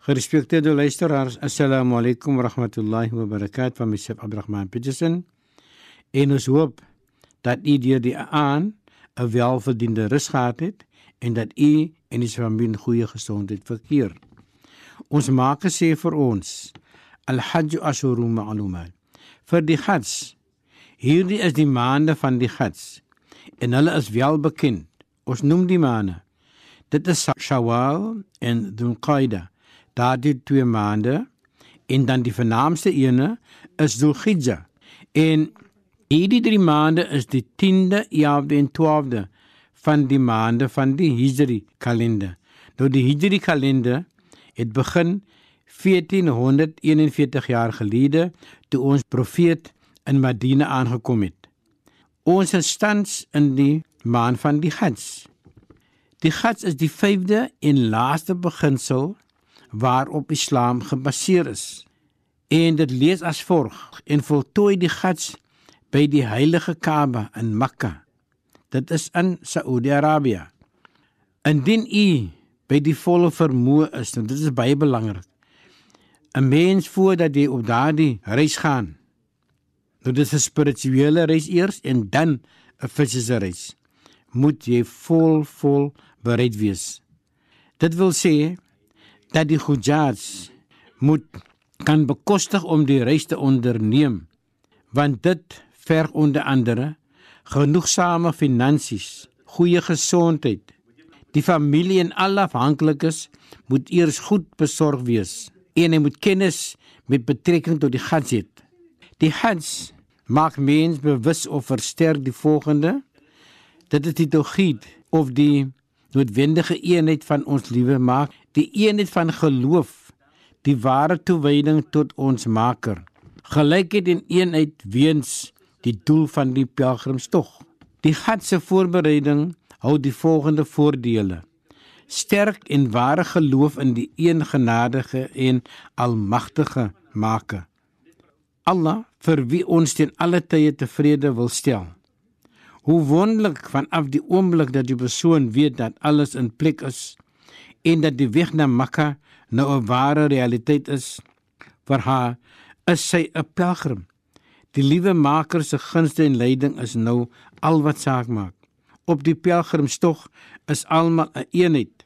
Gerespekteerde luisteraars, assalamu alaykum wa rahmatullahi wa barakatuh van Mr. Abdurrahman Peterson. En ons hoop dat u deur die aan 'n welverdiende rus gehad het en dat u en die familie in goeie gesondheid verkeer. Ons maak gesê vir ons Al-Hajj ashurun ma'lumat. Vir die Hajj. Hierdie is die maande van die Hajj en hulle is wel bekend. Ons noem die maande. Dit is Shawwal en Dhul-Qa'dah. Daardie twee maande en dan die vernaamste ene is Dhul-Hijjah. En hierdie drie maande is die 10de, 11de en 12de van die maande van die Hijri kalender. Nou die Hijri kalender het begin 1441 jaar gelede toe ons profeet in Madina aangekom het. Ons is tans in die maand van die Hajj. Die Hajj is die 5de en laaste beginsel waarop Islam gebaseer is. En dit lees as volg en voltooi die Hajj by die heilige Kaaba in Mekka. Dit is in Saudi-Arabië. Indien u by die volle vermoë is, en dit is baie belangrik. 'n Mens voordat jy op daardie reis gaan. Nou dit is 'n spirituele reis eers en dan 'n fisiese reis. Moet jy vol vol bereid wees. Dit wil sê dat die hujjaj moet kan bekostig om die reis te onderneem want dit verg onder andere genoegsame finansies, goeie gesondheid. Die familie en al afhanklikes moet eers goed besorg wees en hy moet kennis met betrekking tot die Hajj hê. Die Hajj maak mens bewus of versterk die volgende: dit is die tauhid of die noodwendige eenheid van ons liewe maak, die eenheid van geloof, die ware toewyding tot ons Maker, gelykheid en eenheid weens die doel van die pelgrimstog. Die Hajj se voorbereiding hou die volgende voordele: sterk en ware geloof in die een genadige en almagtige Maker. Allah vir wie ons ten alle tye tevrede wil stel. Hoe wonderlik vanaf die oomblik dat die persoon weet dat alles in plek is en dat die weg na Mekka nou 'n ware realiteit is vir haar, is sy 'n pelgrim. Die liewe Maker se gunste en leiding is nou al wat saak maak. Op die pelgrimstog is almal 'n een eenheid,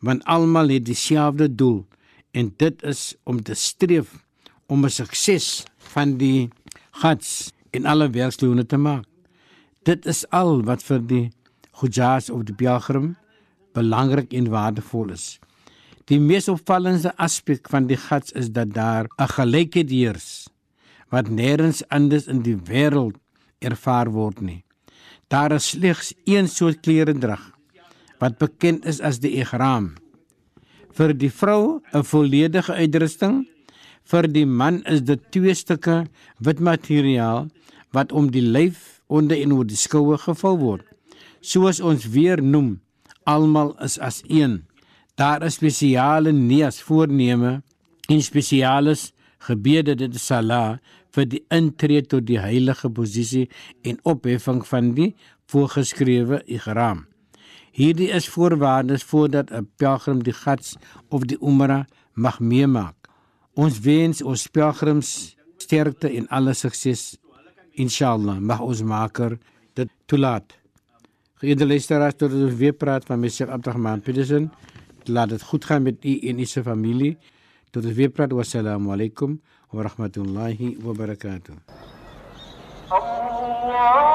want almal het dieselfde doel en dit is om te streef om 'n sukses van die Hajj in alle werksloone te maak. Dit is al wat vir die Hujjaj of die pelgrim belangrik en waardevol is. Die mees opvallende aspek van die Hajj is dat daar 'n gelykheid heers wat nêrens anders in die wêreld ervaar word nie. Daar is slegs een soort klere drag wat bekend is as die ihram. Vir die vrou 'n volledige uitrusting, vir die man is dit twee stukke wit materiaal wat om die lyf onder en oor die skoue gevul word. Soos ons weer noem, almal is as een. Daar is spesiale nias voorneme en spesiales gebede dit is salat vir die intree tot die heilige posisie en opheffing van die voorgeskrewe ihram. Hierdie is voorwaardes voordat 'n pelgrim die Hajj of die Umrah mag meemaak. Ons wens ons pelgrims sterkte en alle sukses. Inshallah mag ons Maker dit toelaat. Geëerde luisteraars, tot ons weer praat van myself Abdurrahman Petersen. Laat dit goed gaan met u en u se familie. Tot ons weer praat. Wassalamu alaykum wa rahmatullahi wa barakatuh. Allah